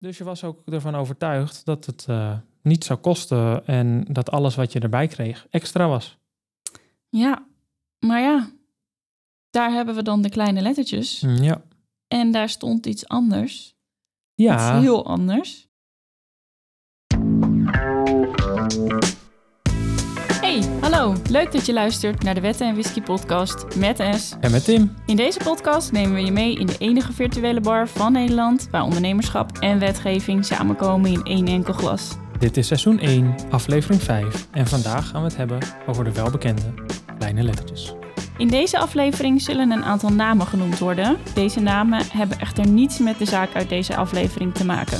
Dus je was ook ervan overtuigd dat het uh, niet zou kosten en dat alles wat je erbij kreeg extra was. Ja, maar ja, daar hebben we dan de kleine lettertjes. Mm, Ja. En daar stond iets anders. Ja, Iets heel anders. Hallo. Leuk dat je luistert naar de Wetten en Whisky podcast met S. en met Tim. In deze podcast nemen we je mee in de enige virtuele bar van Nederland... waar ondernemerschap en wetgeving samenkomen in één enkel glas. Dit is seizoen 1, aflevering 5 en vandaag gaan we het hebben over de welbekende kleine lettertjes. In deze aflevering zullen een aantal namen genoemd worden. Deze namen hebben echter niets met de zaak uit deze aflevering te maken.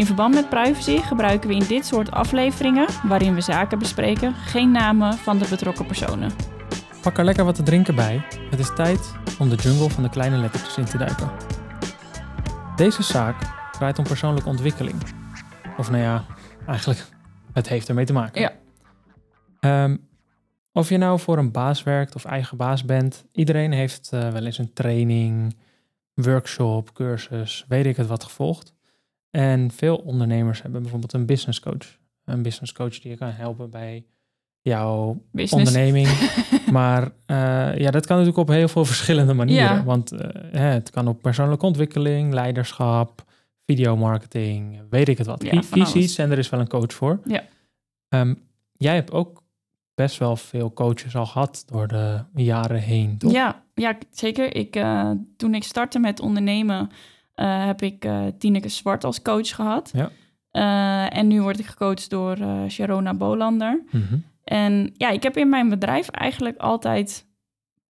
In verband met privacy gebruiken we in dit soort afleveringen, waarin we zaken bespreken, geen namen van de betrokken personen. Pak er lekker wat te drinken bij. Het is tijd om de jungle van de kleine lettertjes in te duiken. Deze zaak draait om persoonlijke ontwikkeling. Of nou ja, eigenlijk, het heeft ermee te maken. Ja. Ehm, of je nou voor een baas werkt of eigen baas bent, iedereen heeft eh, wel eens een training, workshop, cursus, weet ik het wat gevolgd. En veel ondernemers hebben bijvoorbeeld een business coach. Een business coach die je kan helpen bij jouw Business. onderneming. maar eh, ja, dat kan natuurlijk op heel veel verschillende manieren. Ja. Want eh, het kan op persoonlijke ontwikkeling, leiderschap, videomarketing, weet ik het wat. Ja, Kies iets en er is wel een coach voor. Ja. Ehm, jij hebt ook best wel veel coaches al gehad door de jaren heen, toch? Ja, ja, zeker. Ik, eh, toen ik startte met ondernemen, eh, heb ik eh Tineke Zwart als coach gehad. Ja. Eh, en nu word ik gecoacht door Sharona Bolander. Mhm. En ja, ik heb in mijn bedrijf eigenlijk altijd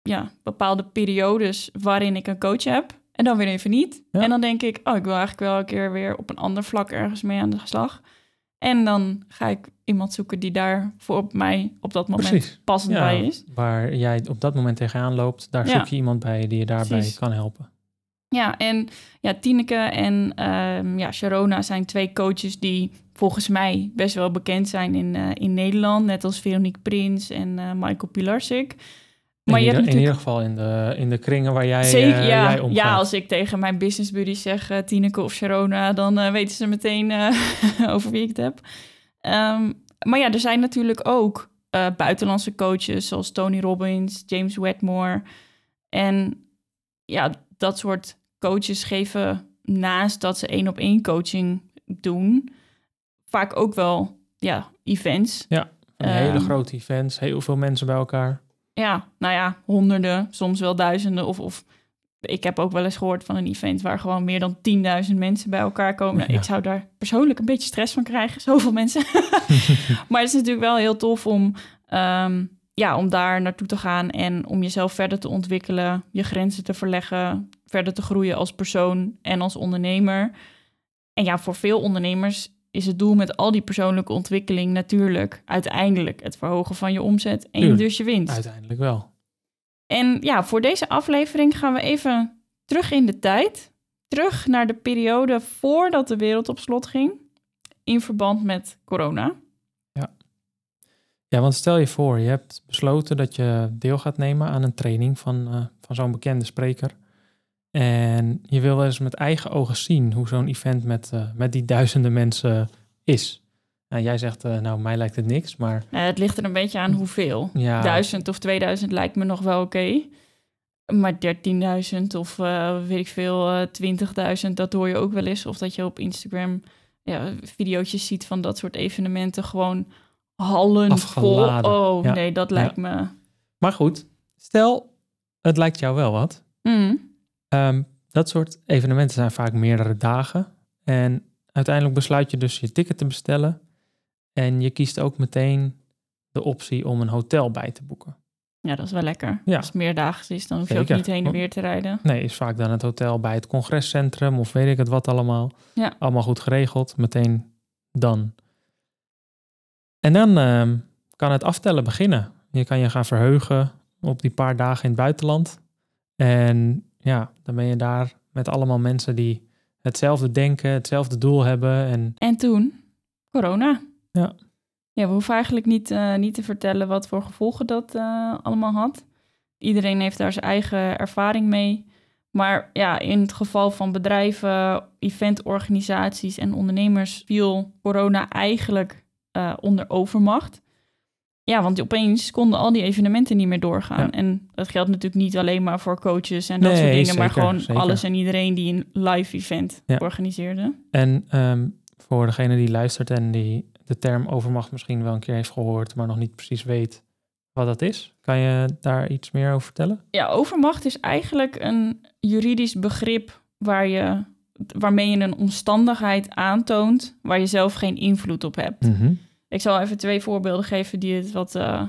ja, bepaalde periodes waarin ik een coach heb. En dan weer even niet. Ja. En dan denk ik, oh, ik wil eigenlijk wel een keer weer op een ander vlak ergens mee aan de slag. En dan ga ik iemand zoeken die daar voor op mij op dat moment Precies. passend Ja, bij is. waar jij op dat moment tegenaan loopt, daar zoek je iemand bij die je daarbij Precies. kan helpen. Ja, en ja, Tineke en ehm, ja, Sharona zijn twee coaches die volgens mij best wel bekend zijn in, eh, in Nederland. Net als Veronique Prins en eh, Michael Pilarsik. Maar in, je ieder, hebt in natuurlijk... ieder geval in de, in de kringen waar jij, Zeker, eh, ja. jij omgaat. ja, als ik tegen mijn business buddies zeg Tineke of Sharona, dan weten ze meteen over wie ik het heb. Ehm, maar ja, er zijn natuurlijk ook buitenlandse coaches zoals Tony Robbins, James Wedmore. En ja, dat soort coaches geven naast dat ze één op één coaching doen, vaak ook wel ja, events. Die hele Ehm, grote events, heel veel mensen bij elkaar. ja, nou ja, honderden, soms wel duizenden. Of, of ik heb ook wel eens gehoord van een event waar gewoon meer dan 10.000 mensen bij elkaar komen. Nou, Ja. Ik zou daar persoonlijk een beetje stress van krijgen, zoveel mensen. maar het is natuurlijk wel heel tof om, ehm, ja, om daar naartoe te gaan en om jezelf verder te ontwikkelen, je grenzen te verleggen, verder te groeien als persoon en als ondernemer. En ja, voor veel ondernemers is het doel met al die persoonlijke ontwikkeling natuurlijk uiteindelijk het verhogen van je omzet en Tuurlijk. dus je winst. Uiteindelijk wel. En ja, voor deze aflevering gaan we even terug in de tijd. Terug naar de periode voordat de wereld op slot ging. In verband met corona. Ja, want stel je voor, je hebt besloten dat je deel gaat nemen aan een training van, eh, van zo'n bekende spreker. En je wil wel eens met eigen ogen zien hoe zo'n event met, eh, met die duizenden mensen is. Nou, jij zegt, eh, nou, mij lijkt het niks, maar Nou, het ligt er een beetje aan hoeveel. ja, Duizend of 2000 lijkt me nog wel oké. Maar 13.000 of eh, weet ik veel, eh 20.000, dat hoor je ook wel eens. Of dat je op Instagram ja, video's ziet van dat soort evenementen. Gewoon hallen Afgeladen. vol. Oh Ja, nee, dat lijkt me... Maar goed, stel, het lijkt jou wel wat. Mm. Ehm, dat soort evenementen zijn vaak meerdere dagen. En uiteindelijk besluit je dus je ticket te bestellen. En je kiest ook meteen de optie om een hotel bij te boeken. Ja, dat is wel lekker. Ja. Als het meerdaags is, dan hoef je ook niet heen en weer te rijden. Nee, is vaak dan het hotel bij het congrescentrum of weet ik het wat allemaal. Ja. Allemaal goed geregeld, meteen dan. En dan ehm, kan het aftellen beginnen. Je kan je gaan verheugen op die paar dagen in het buitenland. En ja, dan ben je daar met allemaal mensen die hetzelfde denken, hetzelfde doel hebben. En En toen, corona. Ja. Ja, we hoeven eigenlijk niet, eh, niet te vertellen wat voor gevolgen dat eh, allemaal had. Iedereen heeft daar zijn eigen ervaring mee. Maar ja, in het geval van bedrijven, eventorganisaties en ondernemers viel corona eigenlijk uh, onder overmacht. Ja, want opeens konden al die evenementen niet meer doorgaan. Ja. En dat geldt natuurlijk niet alleen maar voor coaches en dat Nee, soort dingen, maar gewoon zeker. alles en iedereen die een live event Ja. organiseerde. En ehm, voor degene die luistert en die de term overmacht misschien wel een keer heeft gehoord, maar nog niet precies weet wat dat is, kan je daar iets meer over vertellen? Ja, overmacht is eigenlijk een juridisch begrip waar je, waarmee je een omstandigheid aantoont waar je zelf geen invloed op hebt. Ik zal even twee voorbeelden geven die het wat eh,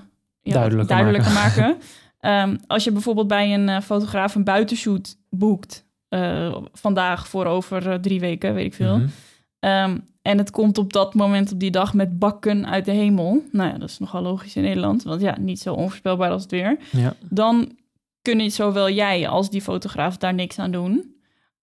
ja, Duidelijker duidelijker maken. Ehm, als je bijvoorbeeld bij een eh, fotograaf een buitenshoot boekt, eh, vandaag voor over drie weken, weet ik veel. Mhm. Ehm, en het komt op dat moment op die dag met bakken uit de hemel. Nou ja, dat is nogal logisch in Nederland, want ja, niet zo onvoorspelbaar als het weer. Ja, Dan kunnen zowel jij als die fotograaf daar niks aan doen.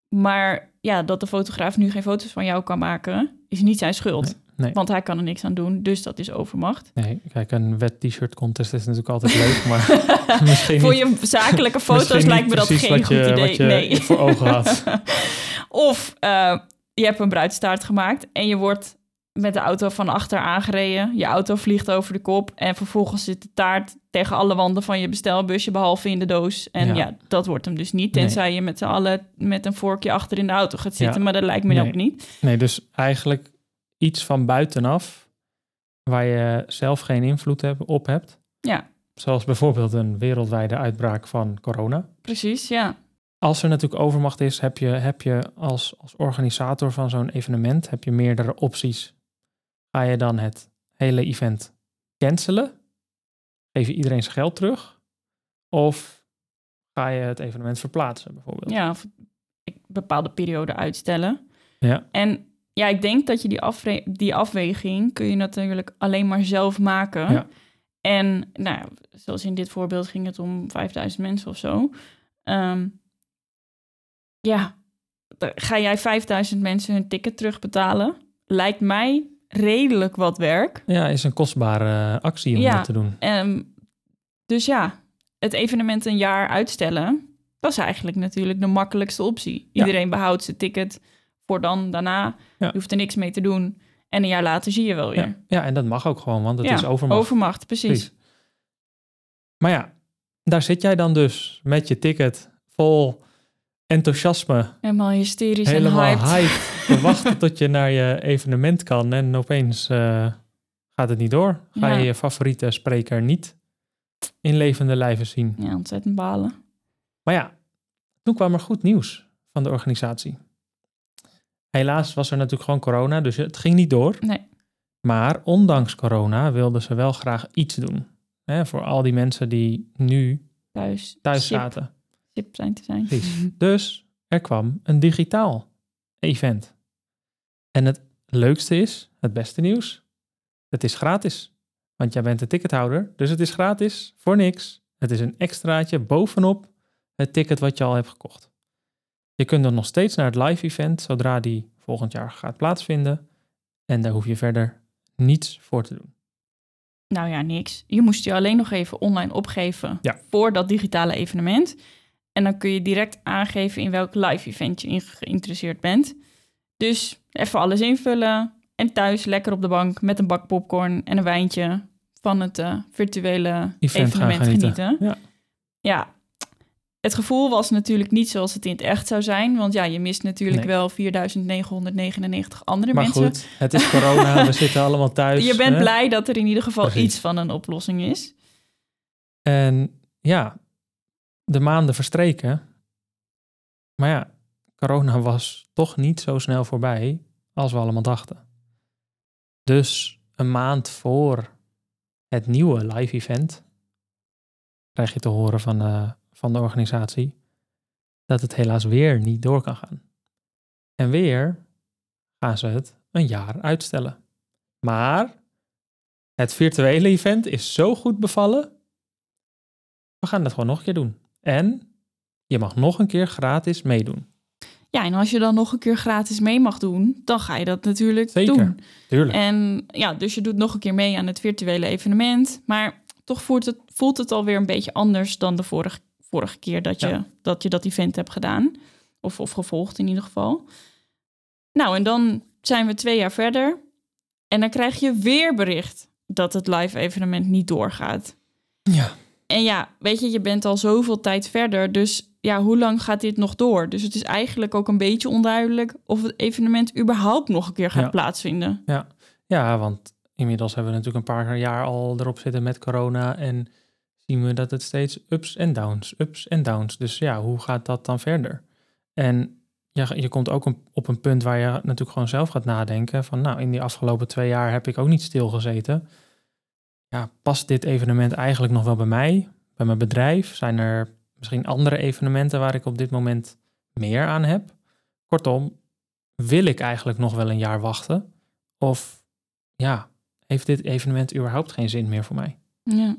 Maar ja, dat de fotograaf nu geen foto's van jou kan maken, is niet zijn schuld. nee. Want hij kan er niks aan doen, dus dat is overmacht. nee, kijk, een wet t-shirt contest is natuurlijk altijd leuk, maar misschien Voor je zakelijke foto's lijkt me dat geen goed je, idee. Nee. voor ogen had. of eh, je hebt een bruidstaart gemaakt en je wordt met de auto van achter aangereden. Je auto vliegt over de kop en vervolgens zit de taart tegen alle wanden van je bestelbusje, behalve in de doos. En Ja. ja, dat wordt hem dus niet, Nee. tenzij je met z'n allen met een vorkje achter in de auto gaat zitten. Ja. Maar dat lijkt me Nee. ook niet. Nee, dus eigenlijk iets van buitenaf waar je zelf geen invloed heb- op hebt. Ja, Zoals bijvoorbeeld een wereldwijde uitbraak van corona. precies, ja. Als er natuurlijk overmacht is, heb je, heb je als, als organisator van zo'n evenement heb je meerdere opties. Ga je dan het hele event cancelen? Geef je iedereen zijn geld terug? Of ga je het evenement verplaatsen bijvoorbeeld? Ja, of een bepaalde periode uitstellen. Ja. En ja, ik denk dat je die, die afweging kun je natuurlijk alleen maar zelf maken. Ja. En nou, ja, zoals in dit voorbeeld ging het om 5000 mensen of zo. Ehm, ja, ga jij 5000 mensen hun ticket terugbetalen? Lijkt mij redelijk wat werk. Ja, is een kostbare actie om Ja. dat te doen. Ehm, dus ja, het evenement een jaar uitstellen, dat is eigenlijk natuurlijk de makkelijkste optie. Iedereen behoudt zijn ticket voor dan daarna. Je hoeft er niks mee te doen. En een jaar later zie je wel weer. Ja. ja, en dat mag ook gewoon, want het Ja, is overmacht. Overmacht, precies. Precies. Maar ja, daar zit jij dan dus met je ticket vol enthousiasme, Helemaal hysterisch helemaal en hyped. hyped, te wachten tot je naar je evenement kan. En opeens eh, gaat het niet door. Ga Ja. je je favoriete spreker niet in levende lijven zien. Ja, ontzettend balen. Maar ja, toen kwam er goed nieuws van de organisatie. Helaas was er natuurlijk gewoon corona, dus het ging niet door. Nee, Maar ondanks corona wilden ze wel graag iets doen. Hè, voor al die mensen die nu thuis. thuis zaten. sip zijn te zijn. Precies. Dus er kwam een digitaal event. En het leukste is, het beste nieuws, het is gratis. Want jij bent de tickethouder, dus het is gratis voor niks. Het is een extraatje bovenop het ticket wat je al hebt gekocht. Je kunt dan nog steeds naar het live event zodra die volgend jaar gaat plaatsvinden. En daar hoef je verder niets voor te doen. Nou ja, niks. Je moest je alleen nog even online opgeven Ja. voor dat digitale evenement. En dan kun je direct aangeven in welk live event je in geïnteresseerd bent. Dus even alles invullen en thuis lekker op de bank met een bak popcorn en een wijntje van het eh, virtuele Event evenement genieten. genieten. Ja. Ja, het gevoel was natuurlijk niet zoals het in het echt zou zijn. Want ja, je mist natuurlijk Nee. wel 4999 andere Maar mensen. goed, het is corona, we zitten allemaal thuis. je bent hè? blij dat er in ieder geval Precies. iets van een oplossing is. En ja, de maanden verstreken. Maar ja, corona was toch niet zo snel voorbij als we allemaal dachten. Dus een maand voor het nieuwe live event krijg je te horen van de, van de organisatie dat het helaas weer niet door kan gaan. En weer gaan ze het een jaar uitstellen. Maar het virtuele event is zo goed bevallen we gaan dat gewoon nog een keer doen. En je mag nog een keer gratis meedoen. Ja, en als je dan nog een keer gratis mee mag doen, dan ga je dat natuurlijk Zeker. doen. Tuurlijk. En ja, dus je doet nog een keer mee aan het virtuele evenement. Maar toch voelt het, voelt het alweer een beetje anders dan de vorige, vorige keer dat je, Ja. dat, je dat event hebt gedaan. Of, of gevolgd in ieder geval. Nou, en dan zijn we twee jaar verder. En dan krijg je weer bericht dat het live evenement niet doorgaat. Ja. En ja, weet je, je bent al zoveel tijd verder. Dus ja, hoe lang gaat dit nog door? Dus het is eigenlijk ook een beetje onduidelijk of het evenement überhaupt nog een keer gaat Ja. plaatsvinden. Ja, want inmiddels hebben we natuurlijk een paar jaar al erop zitten met corona. En zien we dat het steeds ups en downs, ups en downs. Dus ja, hoe gaat dat dan verder? En je, je komt ook op een punt waar je natuurlijk gewoon zelf gaat nadenken. Van nou, in die afgelopen twee jaar heb ik ook niet stilgezeten. Ja, past dit evenement eigenlijk nog wel bij mij? Bij mijn bedrijf? Zijn er misschien andere evenementen waar ik op dit moment meer aan heb? Kortom, wil ik eigenlijk nog wel een jaar wachten? Of ja, heeft dit evenement überhaupt geen zin meer voor mij? Ja.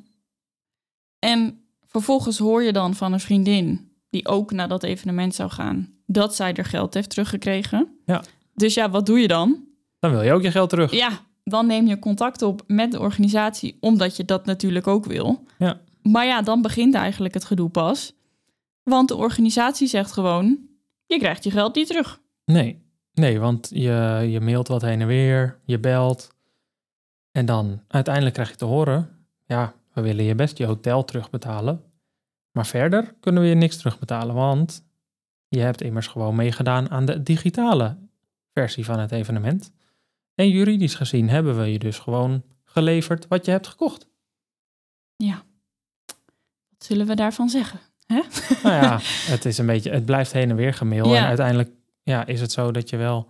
En vervolgens hoor je dan van een vriendin die ook naar dat evenement zou gaan, dat zij er geld heeft teruggekregen. Ja. Dus ja, wat doe je dan? Dan wil je ook je geld terug. Ja, dan neem je contact op met de organisatie, omdat je dat natuurlijk ook wil. Ja. Maar ja, dan begint eigenlijk het gedoe pas. Want de organisatie zegt gewoon, je krijgt je geld niet terug. Nee, nee, want je, je mailt wat heen en weer, je belt. En dan uiteindelijk krijg je te horen, ja, we willen je best je hotel terugbetalen. Maar verder kunnen we je niks terugbetalen, want je hebt immers gewoon meegedaan aan de digitale versie van het evenement. En juridisch gezien hebben we je dus gewoon geleverd wat je hebt gekocht. Ja. Wat zullen we daarvan zeggen? Nou ja, het is een beetje, het blijft heen en weer gemail. Ja. En uiteindelijk ja, is het zo dat je wel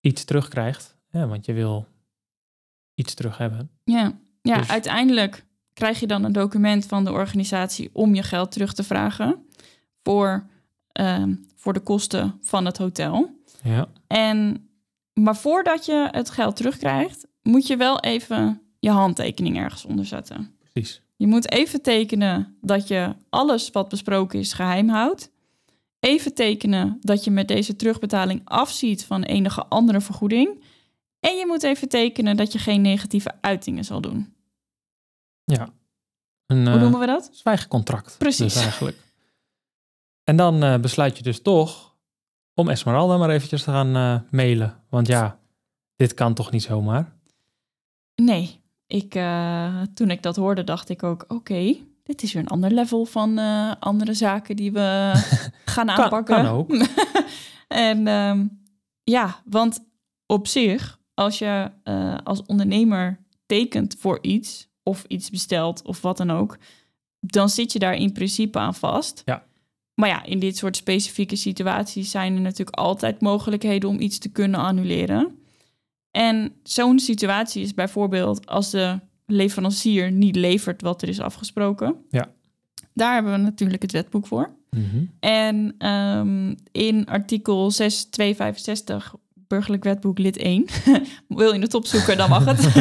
iets terugkrijgt. Ja, want je wil iets terug hebben. Ja, ja Dus- uiteindelijk krijg je dan een document van de organisatie om je geld terug te vragen voor, ehm, voor de kosten van het hotel. Ja, En, maar voordat je het geld terugkrijgt, moet je wel even je handtekening ergens onder zetten. precies. Je moet even tekenen dat je alles wat besproken is geheim houdt. Even tekenen dat je met deze terugbetaling afziet van enige andere vergoeding. En je moet even tekenen dat je geen negatieve uitingen zal doen. Ja. Een Hoe eh, noemen we dat? zwijgcontract. Precies. Dus eigenlijk. En dan eh, besluit je dus toch om Esmeralda maar eventjes te gaan eh, mailen. Want ja, dit kan toch niet zomaar? Nee, ik, toen ik dat hoorde, dacht ik ook: oké, dit is weer een ander level van andere zaken die we gaan Kan- aanpakken. kan ook. en ehm, ja, want op zich, als je als ondernemer tekent voor iets of iets bestelt of wat dan ook, dan zit je daar in principe aan vast. Ja. Maar ja, in dit soort specifieke situaties zijn er natuurlijk altijd mogelijkheden om iets te kunnen annuleren. En zo'n situatie is bijvoorbeeld als de leverancier niet levert wat er is afgesproken. Ja. Daar hebben we natuurlijk het wetboek voor. Mhm. En ehm, in artikel 6265 burgerlijk wetboek lid 1, wil je het opzoeken, dan mag het,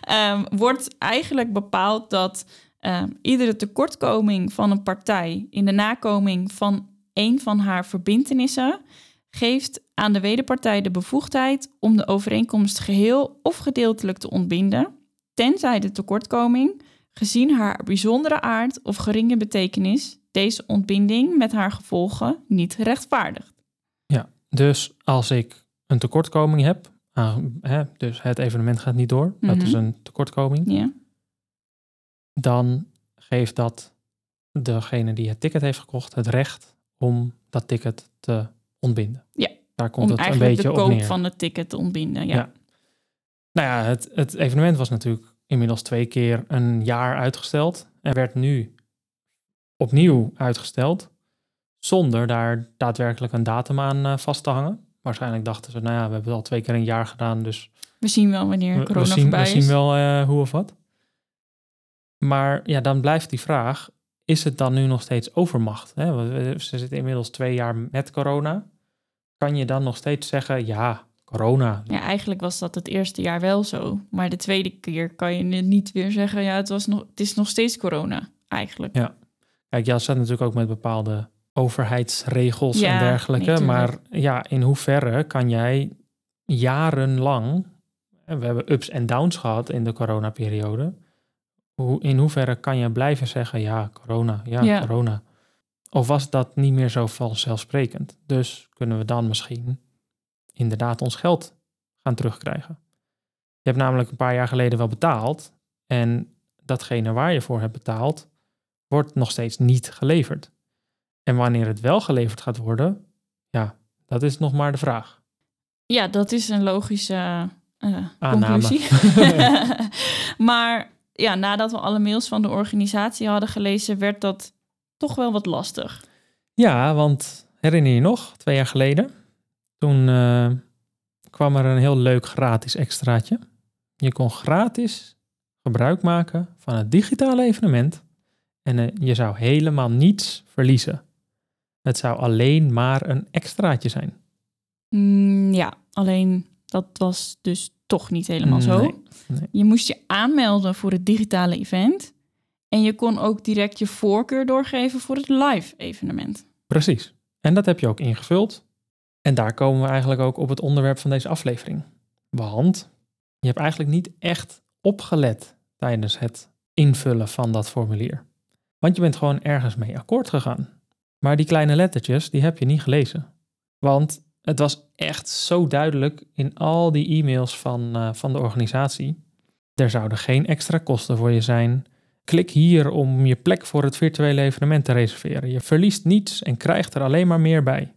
Ehm, wordt eigenlijk bepaald dat ehm, iedere tekortkoming van een partij in de nakoming van een van haar verbintenissen geeft aan de wederpartij de bevoegdheid om de overeenkomst geheel of gedeeltelijk te ontbinden, tenzij de tekortkoming, gezien haar bijzondere aard of geringe betekenis, deze ontbinding met haar gevolgen niet rechtvaardigt. Dus als ik een tekortkoming heb, aan- hè, dus het evenement gaat niet door, dat Mhm. is een tekortkoming, Ja, dan geeft dat degene die het ticket heeft gekocht het recht om dat ticket te ontbinden. Ja, Daar komt om het een eigenlijk beetje de op koop neer. van het ticket te ontbinden. Ja. Ja. Nou ja, het, het evenement was natuurlijk inmiddels twee keer een jaar uitgesteld en werd nu opnieuw uitgesteld zonder daar daadwerkelijk een datum aan eh, vast te hangen. Waarschijnlijk dachten ze, nou ja, we hebben het al twee keer een jaar gedaan, dus We zien wel wanneer we, corona we zien, voorbij we is. zien wel eh, hoe of wat. Maar ja, dan blijft die vraag, is het dan nu nog steeds overmacht? Hè? Want we- Ze zitten inmiddels twee jaar met corona. Kan je dan nog steeds zeggen, ja, corona, Ja, eigenlijk was dat het eerste jaar wel zo. Maar de tweede keer kan je niet weer zeggen... ja, het, was nog, het is nog steeds corona, eigenlijk. Ja. Kijk, ja, het staat natuurlijk ook met bepaalde overheidsregels Ja, en dergelijke. nee, maar ja, in hoeverre kan jij jarenlang... en We hebben ups en downs gehad in de coronaperiode. Hoe, in hoeverre kan je blijven zeggen, ja, corona, ja, Ja. corona. Of was dat niet meer zo vanzelfsprekend? Dus kunnen we dan misschien inderdaad ons geld gaan terugkrijgen? Je hebt namelijk een paar jaar geleden wel betaald en datgene waar je voor hebt betaald, wordt nog steeds niet geleverd. En wanneer het wel geleverd gaat worden, ja, dat is nog maar de vraag. Ja, dat is een logische uh, conclusie. maar ja, nadat we alle mails van de organisatie hadden gelezen, werd dat toch wel wat lastig. Ja, want herinner je je nog, twee jaar geleden? Toen eh, kwam er een heel leuk gratis extraatje. Je kon gratis gebruik maken van het digitale evenement en eh, je zou helemaal niets verliezen. Het zou alleen maar een extraatje zijn. Mm, ja, alleen dat was dus toch niet helemaal zo. Nee. Je moest je aanmelden voor het digitale event. En je kon ook direct je voorkeur doorgeven voor het live evenement. Precies. En dat heb je ook ingevuld. En daar komen we eigenlijk ook op het onderwerp van deze aflevering. Want je hebt eigenlijk niet echt opgelet tijdens het invullen van dat formulier. Want je bent gewoon ergens mee akkoord gegaan. Maar die kleine lettertjes, die heb je niet gelezen. Want het was echt zo duidelijk in al die e-mails van, eh, van de organisatie. Er zouden geen extra kosten voor je zijn. Klik hier om je plek voor het virtuele evenement te reserveren. Je verliest niets en krijgt er alleen maar meer bij.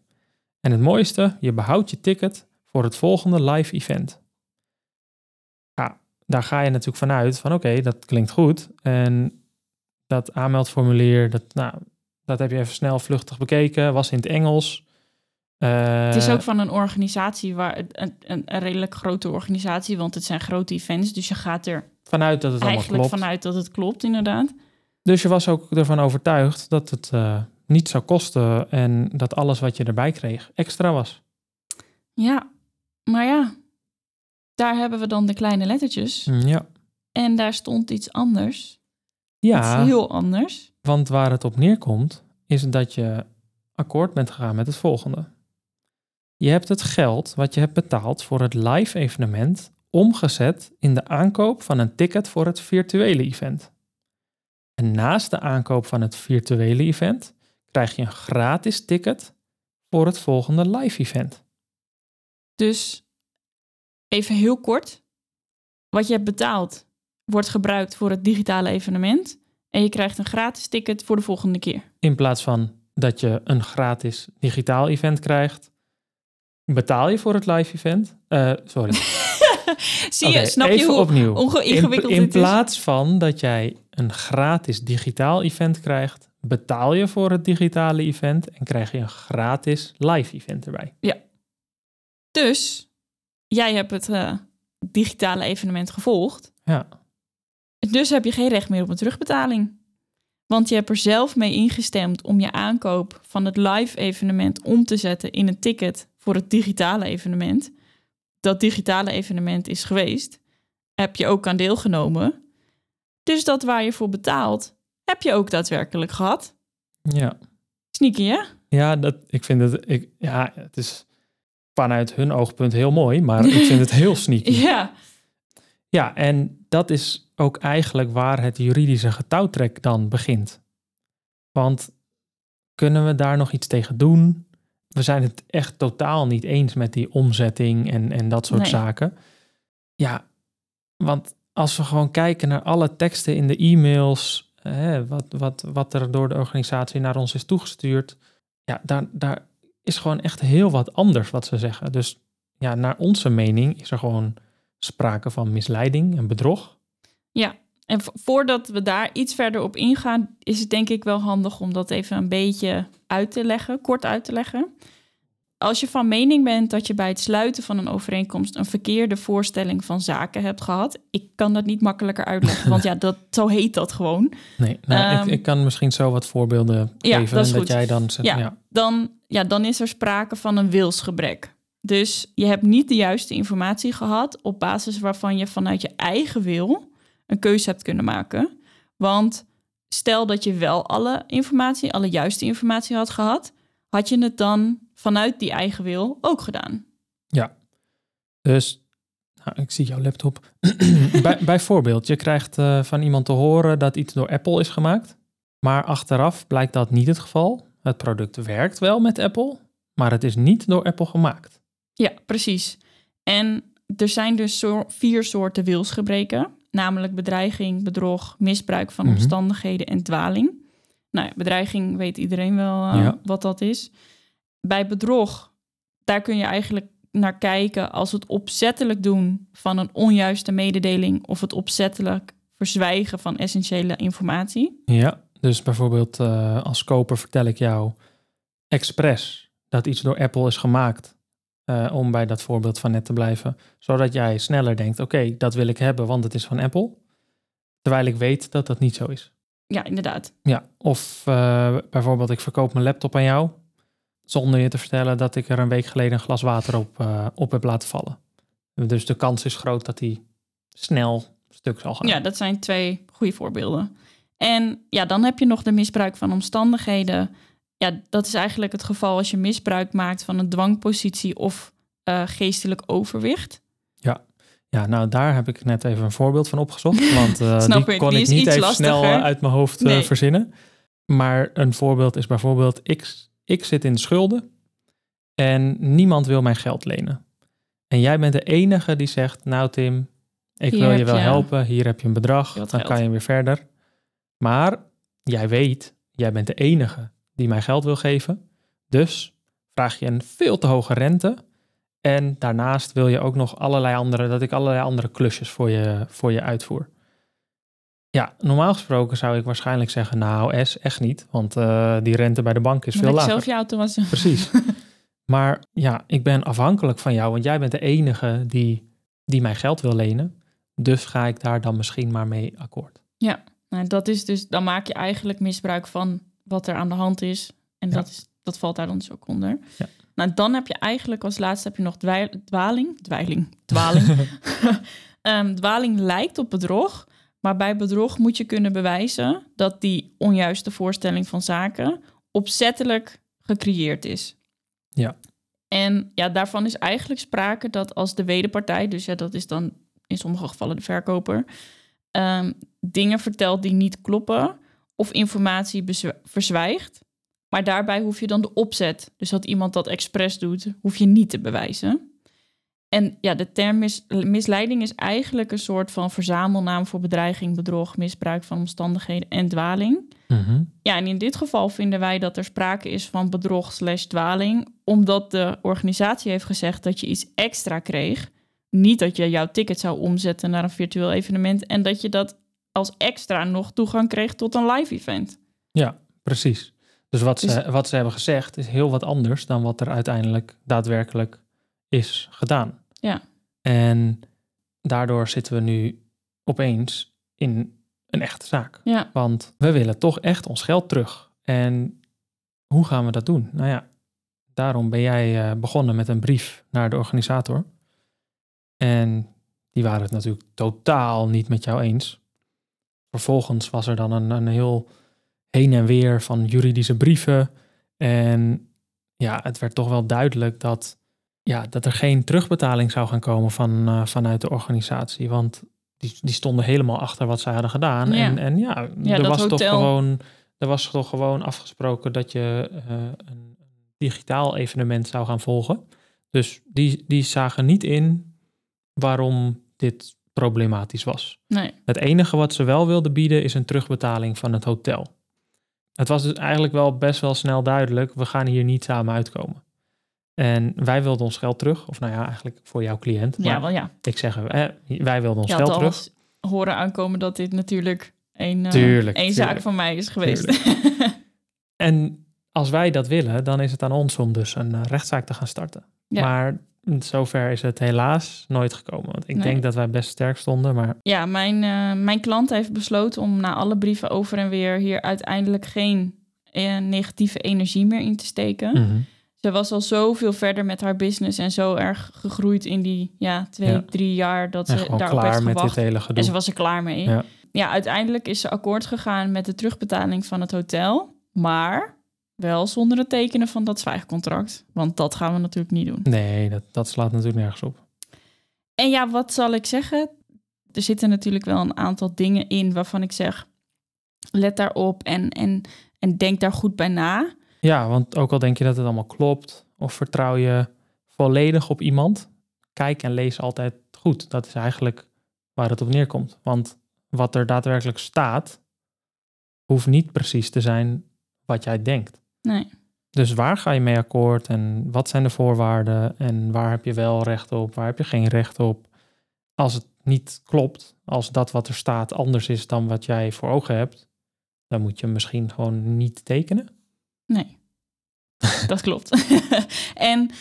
En het mooiste, je behoudt je ticket voor het volgende live event. Ja, daar ga je natuurlijk vanuit van oké, dat klinkt goed. En dat aanmeldformulier, dat, nou, dat heb je even snel vluchtig bekeken, was in het Engels. Eh, Het is ook van een organisatie, waar, een, een, een redelijk grote organisatie, want het zijn grote events. Dus je gaat er vanuit dat het allemaal eigenlijk klopt. vanuit dat het klopt, inderdaad. Dus je was ook ervan overtuigd dat het eh, niet zou kosten en dat alles wat je erbij kreeg extra was. Ja, maar ja, daar hebben we dan de kleine lettertjes. Ja. En daar stond iets anders. Ja, Iets heel anders. Want waar het op neerkomt, is dat je akkoord bent gegaan met het volgende. Je hebt het geld wat je hebt betaald voor het live evenement omgezet in de aankoop van een ticket voor het virtuele event. En naast de aankoop van het virtuele event krijg je een gratis ticket voor het volgende live event. Dus even heel kort. Wat je hebt betaald wordt gebruikt voor het digitale evenement. En je krijgt een gratis ticket voor de volgende keer. In plaats van dat je een gratis digitaal event krijgt, betaal je voor het live event. Eh, sorry. Zie je, snap je hoe opnieuw. In, ingewikkeld in is? plaats van dat jij een gratis digitaal event krijgt, betaal je voor het digitale event en krijg je een gratis live event erbij. Dus jij hebt het eh, digitale evenement gevolgd. Ja, Dus heb je geen recht meer op een terugbetaling. Want je hebt er zelf mee ingestemd om je aankoop van het live evenement om te zetten in een ticket voor het digitale evenement. Dat digitale evenement is geweest. Heb je ook aan deelgenomen. Dus dat waar je voor betaalt, heb je ook daadwerkelijk gehad. ja. Sneaky, hè? ja dat, ik vind het, ik, ja, het is vanuit hun oogpunt heel mooi, maar ik vind het heel sneaky. Ja. Ja, en dat is ook eigenlijk waar het juridische getouwtrek dan begint. Want kunnen we daar nog iets tegen doen? We zijn het echt totaal niet eens met die omzetting en, en dat soort Nee. zaken. Ja, want als we gewoon kijken naar alle teksten in de e-mails, hè, wat, wat, wat er door de organisatie naar ons is toegestuurd, ja, daar, daar is gewoon echt heel wat anders wat ze zeggen. Dus ja, naar onze mening is er gewoon sprake van misleiding en bedrog. Ja, en vo- voordat we daar iets verder op ingaan, is het denk ik wel handig om dat even een beetje uit te leggen, kort uit te leggen. Als je van mening bent dat je bij het sluiten van een overeenkomst een verkeerde voorstelling van zaken hebt gehad, ik kan dat niet makkelijker uitleggen, want ja, dat, zo heet dat gewoon. Nee, nou, Ehm, ik, ik kan misschien zo wat voorbeelden Ja, geven. dat goed. jij dan zegt, Ja. ja. Dan, ja, dan is er sprake van een wilsgebrek. Dus je hebt niet de juiste informatie gehad op basis waarvan je vanuit je eigen wil een keuze hebt kunnen maken. Want stel dat je wel alle informatie, alle juiste informatie had gehad, had je het dan vanuit die eigen wil ook gedaan. Dus, nou, ik zie jouw laptop. bij, bijvoorbeeld, je krijgt eh, van iemand te horen dat iets door Apple is gemaakt. Maar achteraf blijkt dat niet het geval. Het product werkt wel met Apple, maar het is niet door Apple gemaakt. Ja, precies. En er zijn dus vier soorten wilsgebreken, namelijk bedreiging, bedrog, misbruik van Mhm. omstandigheden en dwaling. Nou bedreiging weet iedereen wel eh, Ja. wat dat is. Bij bedrog, daar kun je eigenlijk naar kijken als het opzettelijk doen van een onjuiste mededeling of het opzettelijk verzwijgen van essentiële informatie. Ja, dus bijvoorbeeld eh, als koper vertel ik jou expres dat iets door Apple is gemaakt. Eh, om bij dat voorbeeld van net te blijven. Zodat jij sneller denkt, oké, dat wil ik hebben, want het is van Apple. Terwijl ik weet dat dat niet zo is. Ja, inderdaad. Ja, of eh, bijvoorbeeld ik verkoop mijn laptop aan jou. Zonder je te vertellen dat ik er een week geleden een glas water op, eh, op heb laten vallen. Dus de kans is groot dat die snel stuk zal gaan. Ja, dat zijn twee goede voorbeelden. En ja, dan heb je nog de misbruik van omstandigheden. Ja, dat is eigenlijk het geval als je misbruik maakt van een dwangpositie of eh, geestelijk overwicht. Ja, nou daar heb ik net even een voorbeeld van opgezocht. Want Snap die ik, kon die ik niet even snel lastiger. eh, uit mijn hoofd verzinnen. Maar een voorbeeld is bijvoorbeeld, ik, ik zit in de schulden en niemand wil mijn geld lenen. En jij bent de enige die zegt, nou Tim, ik Hier wil je wel je- helpen, hier heb je een bedrag, dan geld. kan je weer verder. Maar jij weet, jij bent de enige die mij geld wil geven. Dus vraag je een veel te hoge rente. En daarnaast wil je ook nog allerlei andere, dat ik allerlei andere klusjes voor je, voor je uitvoer. Ja, normaal gesproken zou ik waarschijnlijk zeggen, nou S, echt niet. Want eh, die rente bij de bank is veel ik lager. zelf je auto wassen? Precies. maar ja, ik ben afhankelijk van jou, want jij bent de enige die, die mij geld wil lenen. Dus ga ik daar dan misschien maar mee akkoord. Nou, dat is dus, dan maak je eigenlijk misbruik van wat er aan de hand is. En Ja. dat, is, dat valt daar dan dus ook onder. Ja. Nou, dan heb je eigenlijk als laatste heb je nog dwaling. Dweiling. Dwaling. Ehm, dwaling lijkt op bedrog. Maar bij bedrog moet je kunnen bewijzen dat die onjuiste voorstelling van zaken opzettelijk gecreëerd is. Ja. En ja, daarvan is eigenlijk sprake dat als de wederpartij, dus ja, dat is dan in sommige gevallen de verkoper, ehm, dingen vertelt die niet kloppen of informatie verzwijgt. Maar daarbij hoef je dan de opzet, dus dat iemand dat expres doet, hoef je niet te bewijzen. En ja, de term mis- misleiding is eigenlijk een soort van verzamelnaam voor bedreiging, bedrog, misbruik van omstandigheden en dwaling. Mhm. Ja, en in dit geval vinden wij dat er sprake is van bedrog slash dwaling, omdat de organisatie heeft gezegd dat je iets extra kreeg. Niet dat je jouw ticket zou omzetten naar een virtueel evenement en dat je dat als extra nog toegang kreeg tot een live event. Ja, precies. Dus wat, Dus- ze, wat ze hebben gezegd is heel wat anders dan wat er uiteindelijk daadwerkelijk is gedaan. Ja. En daardoor zitten we nu opeens in een echte zaak. Ja, Want we willen toch echt ons geld terug. En hoe gaan we dat doen? Nou ja, daarom ben jij eh, begonnen met een brief naar de organisator. En die waren het natuurlijk totaal niet met jou eens. Vervolgens was er dan een, een heel heen en weer van juridische brieven. En ja, het werd toch wel duidelijk dat, ja, dat er geen terugbetaling zou gaan komen van, eh, vanuit de organisatie. Want die, die stonden helemaal achter wat zij hadden gedaan. Ja. En, en ja, Ja, er, was toch gewoon, er was toch gewoon afgesproken dat je eh, een digitaal evenement zou gaan volgen. Dus die, die zagen niet in waarom dit problematisch was. nee. Het enige wat ze wel wilden bieden is een terugbetaling van het hotel. Het was dus eigenlijk wel best wel snel duidelijk, we gaan hier niet samen uitkomen. En wij wilden ons geld terug, of nou ja, eigenlijk voor jouw cliënt. Ja, wel ja. ik zeg, eh, wij wilden ons Je geld terug. horen aankomen dat dit natuurlijk een, eh, Tuurlijk, een zaak tuurlijk. van mij is geweest. En als wij dat willen, dan is het aan ons om dus een eh, rechtszaak te gaan starten. Ja. Maar zover is het helaas nooit gekomen. Want ik Nee. denk dat wij best sterk stonden, maar Ja, mijn, eh, mijn klant heeft besloten om na alle brieven over en weer hier uiteindelijk geen eh, negatieve energie meer in te steken. mhm. Ze was al zoveel verder met haar business en zo erg gegroeid in die ja, twee, Ja. drie jaar dat en ze heeft klaar met dit hele gedoe. En ze was er klaar mee. Ja. Ja. uiteindelijk is ze akkoord gegaan met de terugbetaling van het hotel. Maar wel zonder het tekenen van dat zwijgcontract. Want dat gaan we natuurlijk niet doen. Nee, dat, dat slaat natuurlijk nergens op. En ja, wat zal ik zeggen? Er zitten natuurlijk wel een aantal dingen in waarvan ik zeg... let daarop en, en, en denk daar goed bij na. Ja, want ook al denk je dat het allemaal klopt, of vertrouw je volledig op iemand, kijk en lees altijd goed. Dat is eigenlijk waar het op neerkomt. Want wat er daadwerkelijk staat, hoeft niet precies te zijn wat jij denkt. Nee. Dus waar ga je mee akkoord en wat zijn de voorwaarden en waar heb je wel recht op, waar heb je geen recht op? Als het niet klopt, als dat wat er staat anders is dan wat jij voor ogen hebt, dan moet je misschien gewoon niet tekenen. Nee, dat klopt. en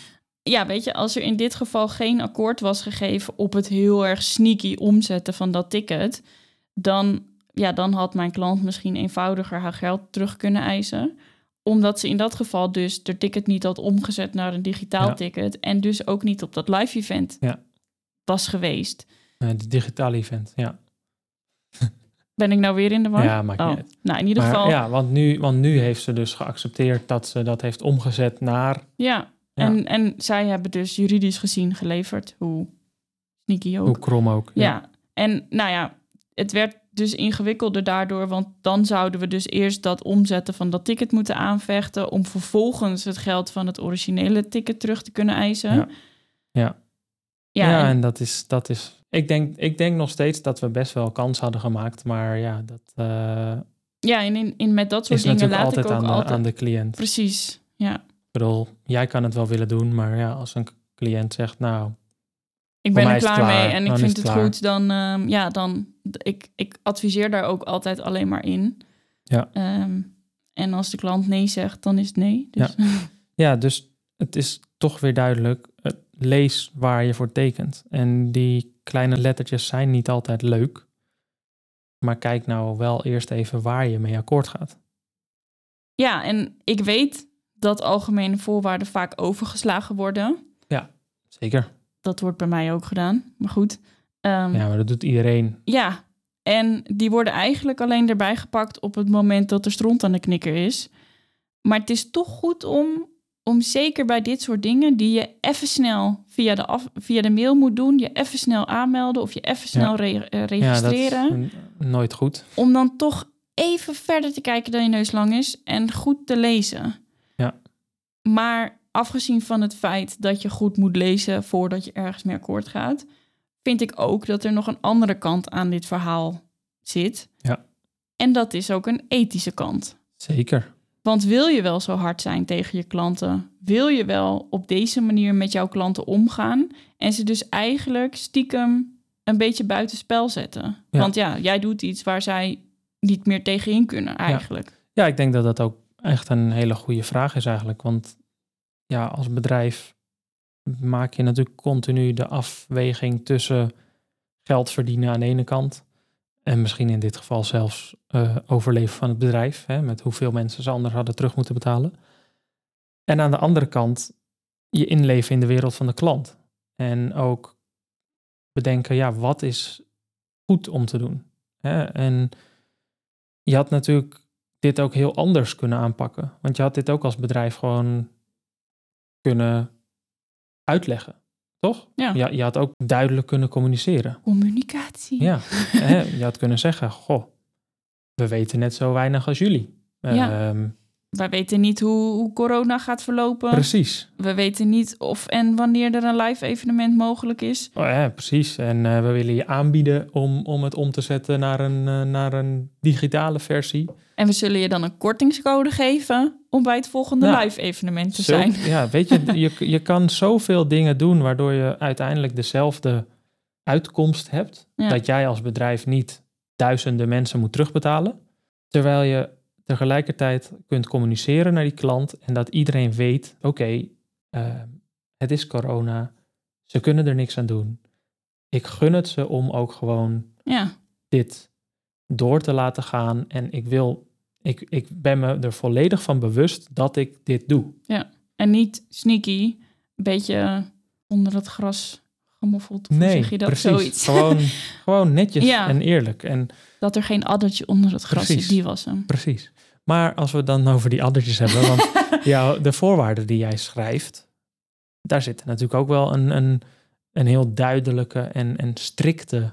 ja, weet je, als er in dit geval geen akkoord was gegeven op het heel erg sneaky omzetten van dat ticket, dan, ja, dan had mijn klant misschien eenvoudiger haar geld terug kunnen eisen omdat ze in dat geval dus de ticket niet had omgezet naar een digitaal Ja. ticket. En dus ook niet op dat live event Ja. was geweest. Eh, De digitale event, ja. Ben ik nou weer in de war? Ja, maakt Oh, niet. Nou, in ieder Maar geval, ja. ja, want nu, want nu heeft ze dus geaccepteerd dat ze dat heeft omgezet naar... Ja. En, en zij hebben dus juridisch gezien geleverd. Hoe sneaky ook. Hoe krom ook. Ja. en nou ja, het werd dus ingewikkelder daardoor, want dan zouden we dus eerst dat omzetten van dat ticket moeten aanvechten om vervolgens het geld van het originele ticket terug te kunnen eisen. Ja. Ja. Ja, Ja, en- en dat is, dat is. Ik denk, ik denk nog steeds dat we best wel kans hadden gemaakt. Maar ja, dat eh, ja, en in, in met dat soort dingen laat ik altijd ook aan de, altijd... aan de cliënt. Precies, ja. Ik bedoel, jij kan het wel willen doen, maar ja, als een cliënt zegt, nou, Ik ben er klaar, klaar. mee en ik vind het goed, dan, ehm, ja, dan, ik, ik adviseer daar ook altijd alleen maar in. Ja. Ehm, en als de klant nee zegt, dan is het nee. Dus, ja, dus het is toch weer duidelijk, eh, lees waar je voor tekent. En die kleine lettertjes zijn niet altijd leuk. Maar kijk nou wel eerst even waar je mee akkoord gaat. Ja, en ik weet dat algemene voorwaarden vaak overgeslagen worden. Zeker. Dat wordt bij mij ook gedaan, maar goed. Ehm, Ja, maar dat doet iedereen. Ja, en die worden eigenlijk alleen erbij gepakt op het moment dat er stront aan de knikker is. Maar het is toch goed om, om zeker bij dit soort dingen, die je even snel via de, af, via de mail moet doen, je even snel aanmelden of je even snel re- eh, Ja, dat registreren, is mm, nooit goed. om dan toch even verder te kijken dan je neus lang is en goed te lezen. Ja. Maar afgezien van het feit dat je goed moet lezen voordat je ergens mee akkoord gaat, vind ik ook dat er nog een andere kant aan dit verhaal zit. Ja. En dat is ook een ethische kant. Zeker. Want wil je wel zo hard zijn tegen je klanten? Wil je wel op deze manier met jouw klanten omgaan? En ze dus eigenlijk stiekem een beetje buitenspel zetten? Ja. Want ja, jij doet iets waar zij niet meer tegenin kunnen eigenlijk. Ja, ik denk dat dat ook echt een hele goede vraag is eigenlijk. Want ja, als bedrijf maak je natuurlijk continu de afweging tussen geld verdienen aan de ene kant. En misschien in dit geval zelfs eh, overleven van het bedrijf. Hè, met hoeveel mensen ze anders hadden terug moeten betalen. En aan de andere kant je inleven in de wereld van de klant. En ook bedenken, ja, wat is goed om te doen? Hè? En je had natuurlijk dit ook heel anders kunnen aanpakken. Want je had dit ook als bedrijf gewoon kunnen uitleggen, toch? Ja. Ja, je had ook duidelijk kunnen communiceren. Communicatie. Ja, je had kunnen zeggen, goh, we weten net zo weinig als jullie. Ja. Ehm, Wij weten niet hoe, hoe corona gaat verlopen. precies, We weten niet of en wanneer er een live evenement mogelijk is. oh, ja, precies. En eh, we willen je aanbieden om, om het om te zetten naar een, eh, naar een digitale versie. En we zullen je dan een kortingscode geven om bij het volgende Nou, live evenement te zijn. Ja, weet je, je, je kan zoveel dingen doen waardoor je uiteindelijk dezelfde uitkomst hebt. Ja. Dat jij als bedrijf niet duizenden mensen moet terugbetalen. Terwijl je tegelijkertijd kunt communiceren naar die klant en dat iedereen weet, oké, eh, het is corona, ze kunnen er niks aan doen. Ik gun het ze om ook gewoon Ja, dit door te laten gaan en ik wil, ik, ik ben me er volledig van bewust dat ik dit doe. en niet sneaky, een beetje onder het gras gemoffeld. Nee, zeg je dat? precies. Zoiets. Gewoon, gewoon netjes Ja. en eerlijk. En Dat er geen addertje onder het gras Precies. zit, die was hem. precies. Maar als we het dan over die addertjes hebben, want ja, de voorwaarden die jij schrijft, daar zit natuurlijk ook wel een, een, een heel duidelijke en, en strikte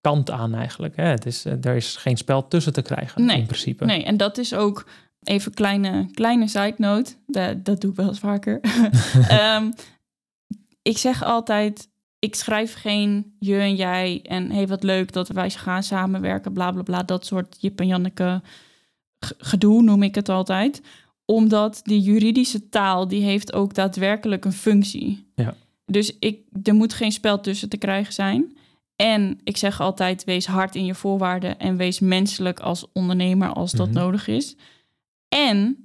kant aan eigenlijk. Hè? Het is, eh, er is geen spel tussen te krijgen Nee, in principe. Nee, en dat is ook even kleine, kleine side note. Dat, dat doe ik wel eens vaker. Ehm, ik zeg altijd, ik schrijf geen je en jij en hey, wat leuk dat wij gaan samenwerken, bla bla bla. Dat soort Jip en Janneke gedoe noem ik het altijd. Omdat die juridische taal, die heeft ook daadwerkelijk een functie. Ja. Dus ik, er moet geen spel tussen te krijgen zijn. En ik zeg altijd, wees hard in je voorwaarden en wees menselijk als ondernemer als dat Mhm. nodig is. En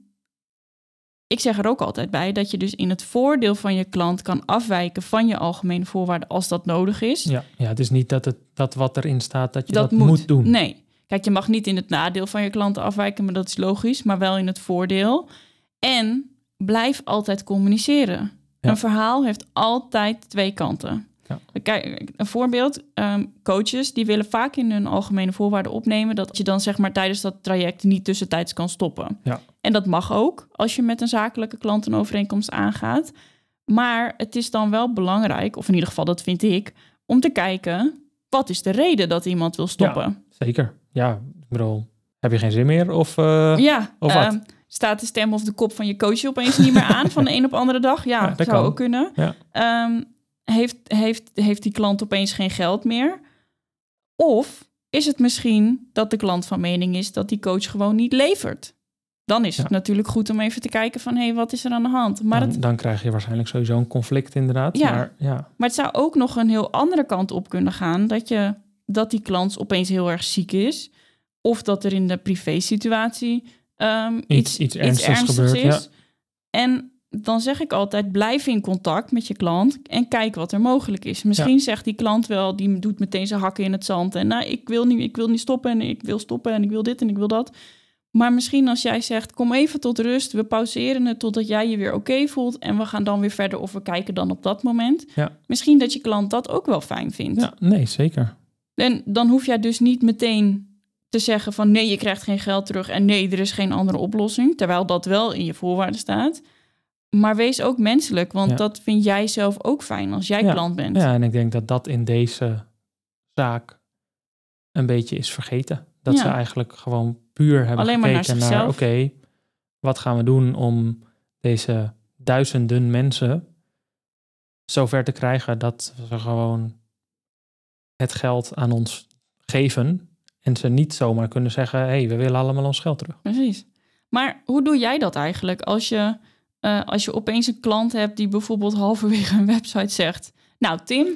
ik zeg er ook altijd bij dat je dus in het voordeel van je klant kan afwijken van je algemene voorwaarden als dat nodig is. Ja, ja, het is niet dat, het, dat wat erin staat, dat je dat, dat, moet. doen. Nee. Kijk, je mag niet in het nadeel van je klanten afwijken, maar dat is logisch, maar wel in het voordeel. En blijf altijd communiceren. Ja. Een verhaal heeft altijd twee kanten. Ja. Kijk, een voorbeeld, ehm, coaches die willen vaak in hun algemene voorwaarden opnemen dat je dan zeg maar tijdens dat traject niet tussentijds kan stoppen. Ja. En dat mag ook als je met een zakelijke klant een overeenkomst aangaat. Maar het is dan wel belangrijk, of in ieder geval dat vind ik, om te kijken wat is de reden dat iemand wil stoppen. Zeker. Ja, ik bedoel, heb je geen zin meer? Of, eh, Ja, Of wat? ehm, staat de stem of de kop van je coach opeens niet meer aan van de een op andere dag? Ja, Ja, dat zou kan. ook kunnen. Ja. Ehm, heeft, heeft, heeft die klant opeens geen geld meer? Of is het misschien dat de klant van mening is dat die coach gewoon niet levert? Dan is het Ja. natuurlijk goed om even te kijken van... hé, hey, wat is er aan de hand? Maar dan, het, dan krijg je waarschijnlijk sowieso een conflict inderdaad. Ja. Maar ja, maar het zou ook nog een heel andere kant op kunnen gaan... dat, je, dat die klant opeens heel erg ziek is... of dat er in de privé-situatie ehm, Iets- iets ernstigs gebeurt, is. En dan zeg ik altijd, blijf in contact met je klant en kijk wat er mogelijk is. Misschien zegt die klant wel, die doet meteen zijn hakken in het zand. En nou, ik wil, niet, ik wil niet stoppen en ik wil stoppen en ik wil dit en ik wil dat. Maar misschien als jij zegt, kom even tot rust, we pauzeren het totdat jij je weer oké voelt en we gaan dan weer verder of we kijken dan op dat moment. Ja. Misschien dat je klant dat ook wel fijn vindt. ja, nee, zeker. En dan hoef jij dus niet meteen te zeggen van nee, je krijgt geen geld terug en nee, er is geen andere oplossing, terwijl dat wel in je voorwaarden staat. Maar wees ook menselijk, want Ja. dat vind jij zelf ook fijn als jij Ja. klant bent. Ja, en ik denk dat dat in deze zaak een beetje is vergeten. Dat Ja. ze eigenlijk gewoon puur hebben Alleen maar naar gekeken naar, oké, wat gaan we doen om deze duizenden mensen zover te krijgen dat ze gewoon het geld aan ons geven en ze niet zomaar kunnen zeggen, hé, hey, we willen allemaal ons geld terug. Precies. Maar hoe doe jij dat eigenlijk als je, eh, als je opeens een klant hebt die bijvoorbeeld halverwege een website zegt, nou Tim,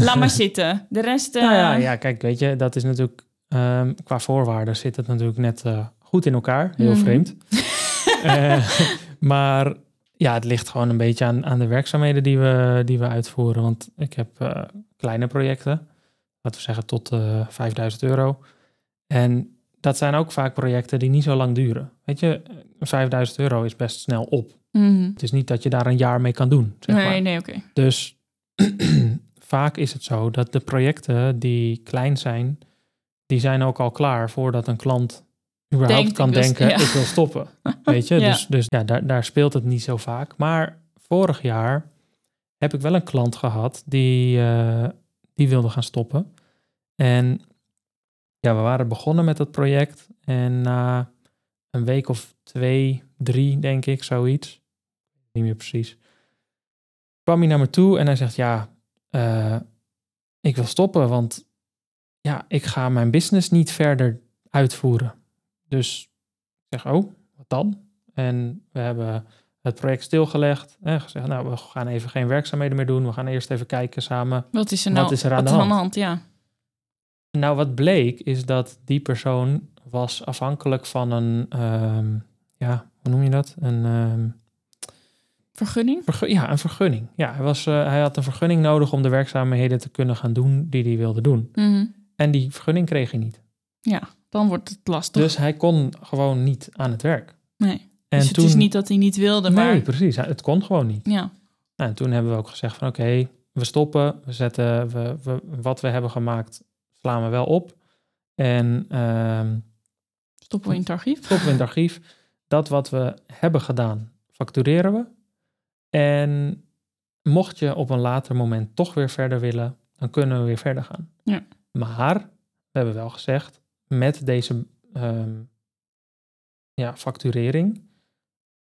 laat maar zitten. De rest... eh, Nou ja, ja, kijk, weet je, dat is natuurlijk ehm, qua voorwaarden zit het natuurlijk net eh, goed in elkaar. Heel Mhm. vreemd. Eh, maar ja, het ligt gewoon een beetje aan, aan de werkzaamheden die we, die we uitvoeren. Want ik heb eh, kleine projecten, laten we zeggen tot eh 5000 euro. En dat zijn ook vaak projecten die niet zo lang duren. Weet je, 5000 euro is best snel op. Mhm. Het is niet dat je daar een jaar mee kan doen. Zeg Nee, maar. nee, oké. Dus vaak is het zo dat de projecten die klein zijn, die zijn ook al klaar voordat een klant überhaupt Denkt, kan ik denken, ja. ik wil stoppen. Weet je, Ja. dus, dus ja, daar, daar speelt het niet zo vaak. Maar vorig jaar heb ik wel een klant gehad die, eh, die wilde gaan stoppen. En ja, we waren begonnen met dat project en na een week of twee, drie, denk ik, zoiets. Niet meer precies kwam hij naar me toe en hij zegt: Ja, eh, ik wil stoppen, want ja, ik ga mijn business niet verder uitvoeren. Dus ik zeg: Oh, wat dan? En we hebben het project stilgelegd en gezegd: Nou, we gaan even geen werkzaamheden meer doen. We gaan eerst even kijken samen. Wat is er Wat nou is er aan wat de is hand? Ja. Nou, wat bleek is dat die persoon was afhankelijk van een, ehm, ja, hoe noem je dat? Een. ehm, Vergunning? Vergu- ja, een vergunning. Ja, hij, was, eh, hij had een vergunning nodig om de werkzaamheden te kunnen gaan doen die hij wilde doen. Mhm. En die vergunning kreeg hij niet. Ja, dan wordt het lastig. Dus hij kon gewoon niet aan het werk. nee. En dus het is niet dat hij niet wilde, maar... Nee, precies. Het kon gewoon niet. Ja, Nou, en toen hebben we ook gezegd van oké, we stoppen. We zetten we, we, wat we hebben gemaakt, slaan we wel op. En ehm, stoppen we in het archief. stoppen we in het archief. Dat wat we hebben gedaan, factureren we. En mocht je op een later moment toch weer verder willen, dan kunnen we weer verder gaan. Ja. Maar we hebben wel gezegd, met deze, ehm, ja, facturering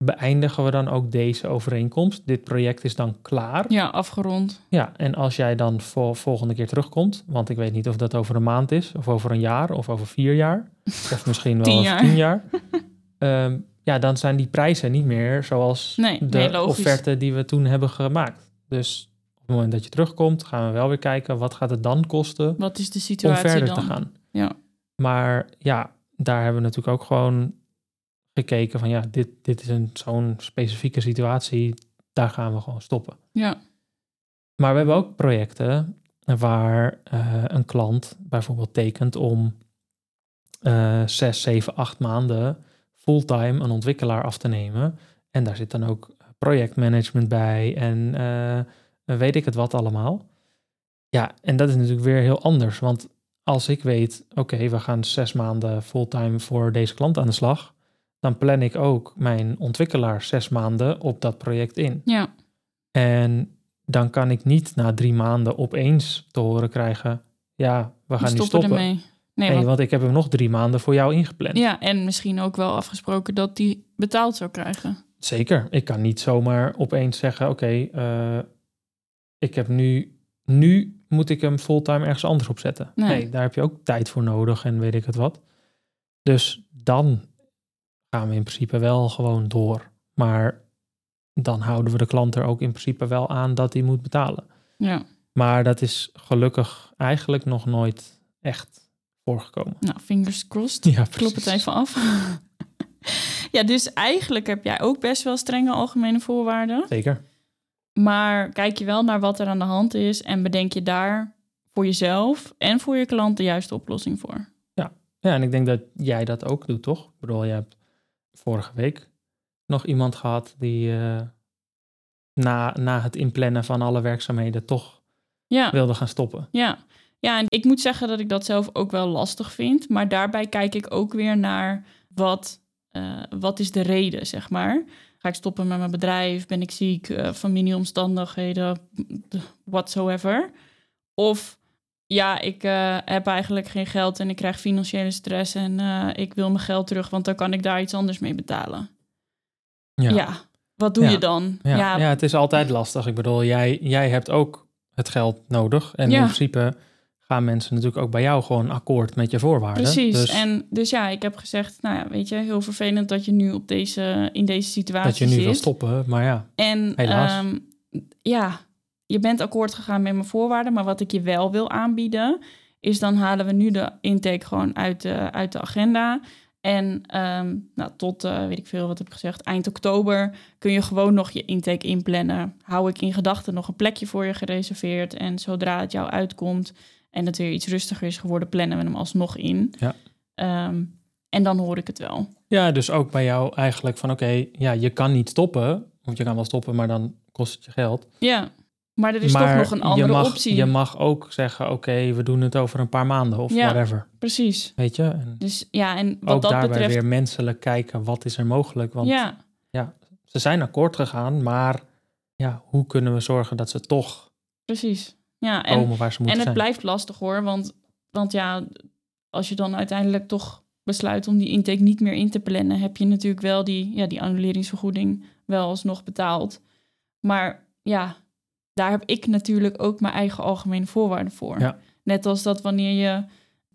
beëindigen we dan ook deze overeenkomst. Dit project is dan klaar. Ja, afgerond. Ja, en als jij dan voor volgende keer terugkomt, want ik weet niet of dat over een maand is, of over een jaar, of over vier jaar, of misschien wel Tien over jaar. tien jaar. Ehm, ja, dan zijn die prijzen niet meer zoals Nee, de nee, offerte die we toen hebben gemaakt. Dus op het moment dat je terugkomt, gaan we wel weer kijken wat gaat het dan kosten Wat is de om situatie verder dan? te gaan. Ja. Maar ja, daar hebben we natuurlijk ook gewoon gekeken van ja, dit, dit is een zo'n specifieke situatie, daar gaan we gewoon stoppen. Ja, Maar we hebben ook projecten waar eh, een klant bijvoorbeeld tekent om eh zes, zeven, acht maanden fulltime een ontwikkelaar af te nemen. En daar zit dan ook projectmanagement bij en eh, weet ik het wat allemaal. Ja, en dat is natuurlijk weer heel anders. Want als ik weet, oké, we gaan zes maanden fulltime voor deze klant aan de slag, dan plan ik ook mijn ontwikkelaar zes maanden op dat project in. ja, En dan kan ik niet na drie maanden opeens te horen krijgen, ja, we gaan nu stoppen stoppen. ermee. Nee, want ik heb hem nog drie maanden voor jou ingepland. ja, en misschien ook wel afgesproken dat die betaald zou krijgen. Zeker. Ik kan niet zomaar opeens zeggen, oké, eh, ik heb nu, nu moet ik hem fulltime ergens anders opzetten. Nee. Nee. daar heb je ook tijd voor nodig en weet ik het wat. Dus dan gaan we in principe wel gewoon door. Maar dan houden we de klant er ook in principe wel aan dat hij moet betalen. Ja, Maar dat is gelukkig eigenlijk nog nooit echt voorgekomen. nou, fingers crossed. Ja, Klop het even af. ja, dus eigenlijk heb jij ook best wel strenge algemene voorwaarden. Zeker. Maar kijk je wel naar wat er aan de hand is en bedenk je daar voor jezelf en voor je klant de juiste oplossing voor. Ja, en ik denk dat jij dat ook doet, toch? Ik bedoel, je hebt vorige week nog iemand gehad die eh, na, na het inplannen van alle werkzaamheden toch Ja, wilde gaan stoppen. ja. Ja, en ik moet zeggen dat ik dat zelf ook wel lastig vind. Maar daarbij kijk ik ook weer naar wat, eh, wat is de reden, zeg maar. Ga ik stoppen met mijn bedrijf? Ben ik ziek? eh, familieomstandigheden? Whatsoever. Of ja, ik eh, heb eigenlijk geen geld en ik krijg financiële stress en eh, ik wil mijn geld terug, want dan kan ik daar iets anders mee betalen. Ja, wat doe Ja. je dan? Ja, ja. het is altijd lastig. Ik bedoel, jij, jij hebt ook het geld nodig. En Ja. in principe gaan mensen natuurlijk ook bij jou gewoon akkoord met je voorwaarden. precies. Dus En dus ja, ik heb gezegd, nou ja, weet je, heel vervelend dat je nu op deze, in deze situatie dat je nu zit. wil stoppen, maar ja. En Helaas. ehm, ja, je bent akkoord gegaan met mijn voorwaarden, maar wat ik je wel wil aanbieden, is dan halen we nu de intake gewoon uit de, uit de agenda. En ehm, nou, tot, eh, weet ik veel, wat heb ik gezegd, eind oktober kun je gewoon nog je intake inplannen. Hou ik in gedachten nog een plekje voor je gereserveerd. En zodra het jou uitkomt en het weer iets rustiger is geworden, plannen we hem alsnog in. Ja. Ehm, en dan hoor ik het wel. Ja, dus ook bij jou eigenlijk van oké, ja, je kan niet stoppen. Want je kan wel stoppen, maar dan kost het je geld. Ja, maar er is maar toch nog een andere je mag, optie. Je mag ook zeggen, oké, we doen het over een paar maanden of Ja. whatever. Precies. Weet je? En Dus ja, en wat ook dat daarbij betreft. weer menselijk kijken, wat is er mogelijk? Want ja, ze zijn akkoord gegaan, maar ja, hoe kunnen we zorgen dat ze toch precies. Ja, en, komen waar ze en het zijn? blijft lastig hoor. Want, want ja, als je dan uiteindelijk toch besluit om die intake niet meer in te plannen, heb je natuurlijk wel die, ja, die annuleringsvergoeding wel alsnog betaald. Maar ja, daar heb ik natuurlijk ook mijn eigen algemene voorwaarden voor. Ja. Net als dat wanneer je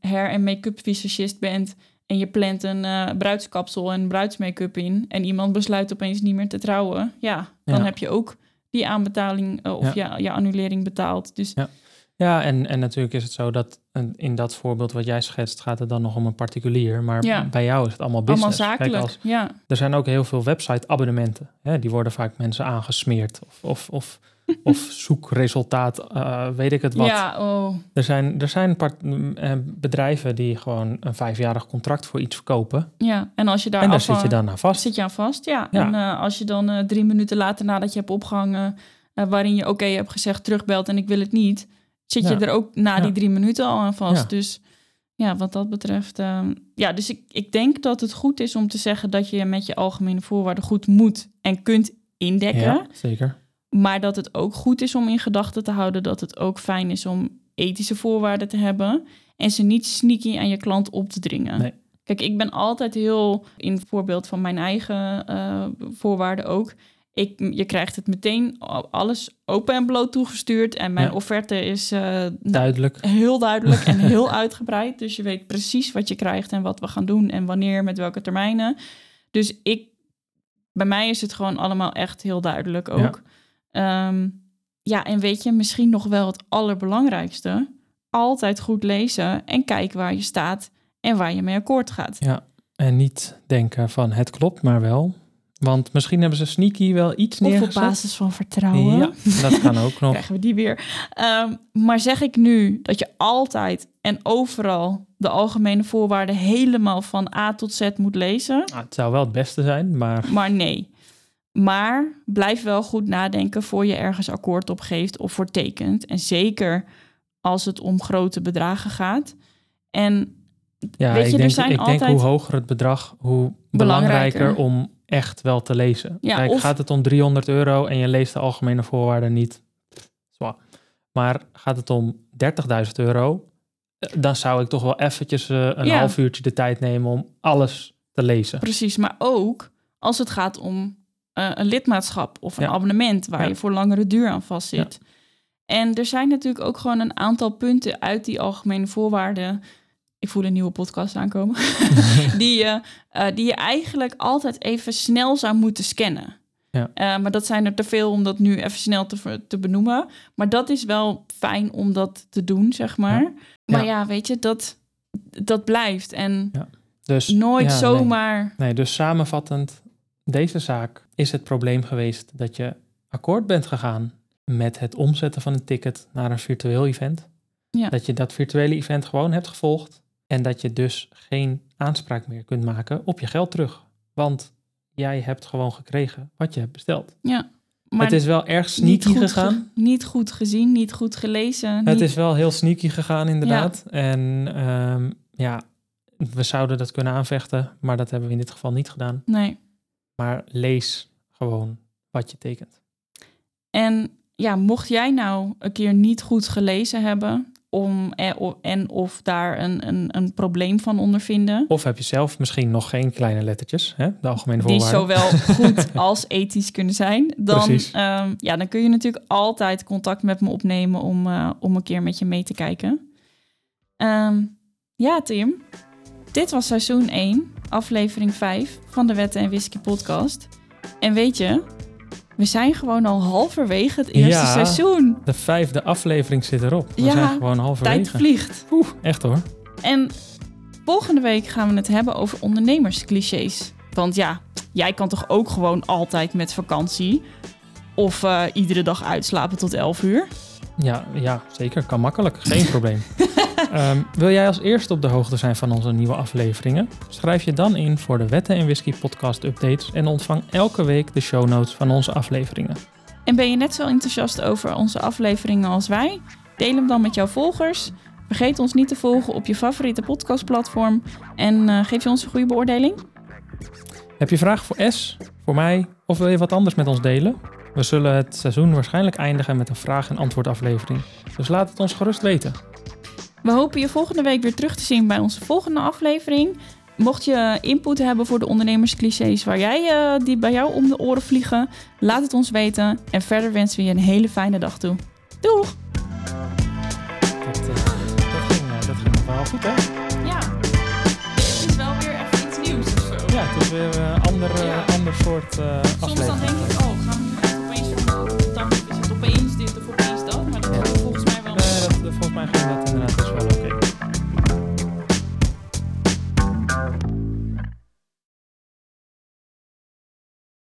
hair- en make-up visagist bent en je plant een eh, bruidskapsel en bruidsmake-up in en iemand besluit opeens niet meer te trouwen, ja, dan Ja. heb je ook die aanbetaling eh, of ja. je annulering betaald. Dus Ja. Ja, en, en natuurlijk is het zo dat in dat voorbeeld wat jij schetst, gaat het dan nog om een particulier. Maar Ja. bij jou is het allemaal allemaal business. Kijk, zakelijk. als- ja, er zijn ook heel veel website-abonnementen. Hè? Die worden vaak mensen aangesmeerd. Of, of, of, of zoekresultaat, eh, weet ik het wat. ja, oh, Er zijn, er zijn part- eh, bedrijven die gewoon een vijfjarig contract voor iets verkopen. ja. En als je daar en daar zit je dan aan vast. zit je aan vast, ja. Ja. En eh, als je dan drie minuten later nadat je hebt opgehangen, eh, waarin je oké hebt gezegd terugbelt en ik wil het niet, zit je er ook na Ja. die drie minuten al aan vast. Dus ja, wat dat betreft, ehm, ja, dus ik, ik denk dat het goed is om te zeggen dat je met je algemene voorwaarden goed moet en kunt indekken. Ja, zeker. Maar dat het ook goed is om in gedachten te houden dat het ook fijn is om ethische voorwaarden te hebben en ze niet sneaky aan je klant op te dringen. Nee. Kijk, ik ben altijd heel, in het voorbeeld van mijn eigen eh, voorwaarden ook. Ik, je krijgt het meteen alles open en bloot toegestuurd. En mijn Ja. offerte is eh, nou, Duidelijk. heel duidelijk en heel uitgebreid. Dus je weet precies wat je krijgt en wat we gaan doen en wanneer, met welke termijnen. Dus ik, bij mij is het gewoon allemaal echt heel duidelijk ook. Ja, ja en weet je, misschien nog wel het allerbelangrijkste. Altijd goed lezen en kijken waar je staat en waar je mee akkoord gaat. Ja, en niet denken van het klopt, maar wel. Want misschien hebben ze sneaky wel iets Of op neergezet. basis van vertrouwen. Ja, dat kan ook nog. krijgen we die weer. Ehm, maar zeg ik nu dat je altijd en overal de algemene voorwaarden helemaal van A tot Z moet lezen? Nou, het zou wel het beste zijn, maar Maar nee. Maar blijf wel goed nadenken voor je ergens akkoord op geeft of voor tekent. En zeker als het om grote bedragen gaat. En ja, Weet je, ik, er denk, zijn ik denk hoe hoger het bedrag, hoe Belangrijker. belangrijker om echt wel te lezen. Ja, Kijk, of- gaat het om 300 euro en je leest de algemene voorwaarden niet. Maar gaat het om 30.000 euro, eh, dan zou ik toch wel eventjes eh, een Ja. half uurtje de tijd nemen om alles te lezen. precies, maar ook als het gaat om eh, een lidmaatschap of een Ja. abonnement waar Ja. je voor langere duur aan vastzit. En er zijn natuurlijk ook gewoon een aantal punten uit die algemene voorwaarden. Ik voel een nieuwe podcast aankomen. die, je, eh, die je eigenlijk altijd even snel zou moeten scannen. Ja. Eh, maar dat zijn er te veel om dat nu even snel te, te benoemen. Maar dat is wel fijn om dat te doen, zeg maar. Ja. Maar Ja. ja, weet je, dat, dat blijft. En Dus nooit nee. zomaar. Nee, dus samenvattend, deze zaak is het probleem geweest dat je akkoord bent gegaan met het omzetten van een ticket naar een virtueel event. Ja. Dat je dat virtuele event gewoon hebt gevolgd en dat je dus geen aanspraak meer kunt maken op je geld terug. Want jij hebt gewoon gekregen wat je hebt besteld. Ja. Maar het is wel erg sneaky gegaan. ge- niet goed gezien, niet goed gelezen. Het niet- is wel heel sneaky gegaan, inderdaad. En ehm, ja, we zouden dat kunnen aanvechten, maar dat hebben we in dit geval niet gedaan. Nee. Maar lees gewoon wat je tekent. En ja, mocht jij nou een keer niet goed gelezen hebben om, eh, en of daar een, een, een probleem van ondervinden, Of heb je zelf misschien nog geen kleine lettertjes, hè? de algemene die voorwaarden. zowel goed als ethisch kunnen zijn, dan, ehm, ja, dan kun je natuurlijk altijd contact met me opnemen om, eh, om een keer met je mee te kijken. Ehm, ja, Tim, dit was seizoen 1, aflevering 5 van de Wetten en Whisky podcast. En weet je, we zijn gewoon al halverwege het eerste Ja. seizoen. De vijfde aflevering zit erop. We Ja, zijn gewoon Tijd halverwege. vliegt. Oeh, echt hoor. En volgende week gaan we het hebben over ondernemersclichés. Want ja, jij kan toch ook gewoon altijd met vakantie? Of eh, iedere dag uitslapen tot 11 uur? Ja, ja, zeker. Kan makkelijk. Geen probleem. Ehm, wil jij als eerste op de hoogte zijn van onze nieuwe afleveringen? Schrijf je dan in voor de Wetten en Whisky podcast updates en ontvang elke week de show notes van onze afleveringen. En ben je net zo enthousiast over onze afleveringen als wij? Deel hem dan met jouw volgers. Vergeet ons niet te volgen op je favoriete podcastplatform. En eh, geef je ons een goede beoordeling? Heb je vragen voor S, voor mij of wil je wat anders met ons delen? We zullen het seizoen waarschijnlijk eindigen met een vraag- en antwoord aflevering. Dus laat het ons gerust weten. We hopen je volgende week weer terug te zien bij onze volgende aflevering. Mocht je input hebben voor de ondernemersclichés waar jij, eh, die bij jou om de oren vliegen, laat het ons weten. En verder wensen we je een hele fijne dag toe. Doeg! Dat, eh, ging, uh, dat ging wel goed, hè? Ja. Het is wel weer even iets nieuws of zo. Ja, het is weer een ander, ander soort aflevering. Soms dan denk ik, oh, gaan we nu opeens verkopen? Dan is het opeens dit of opeens dat. Maar dat is volgens mij wel... Nee, dat, volgens mij gaat dat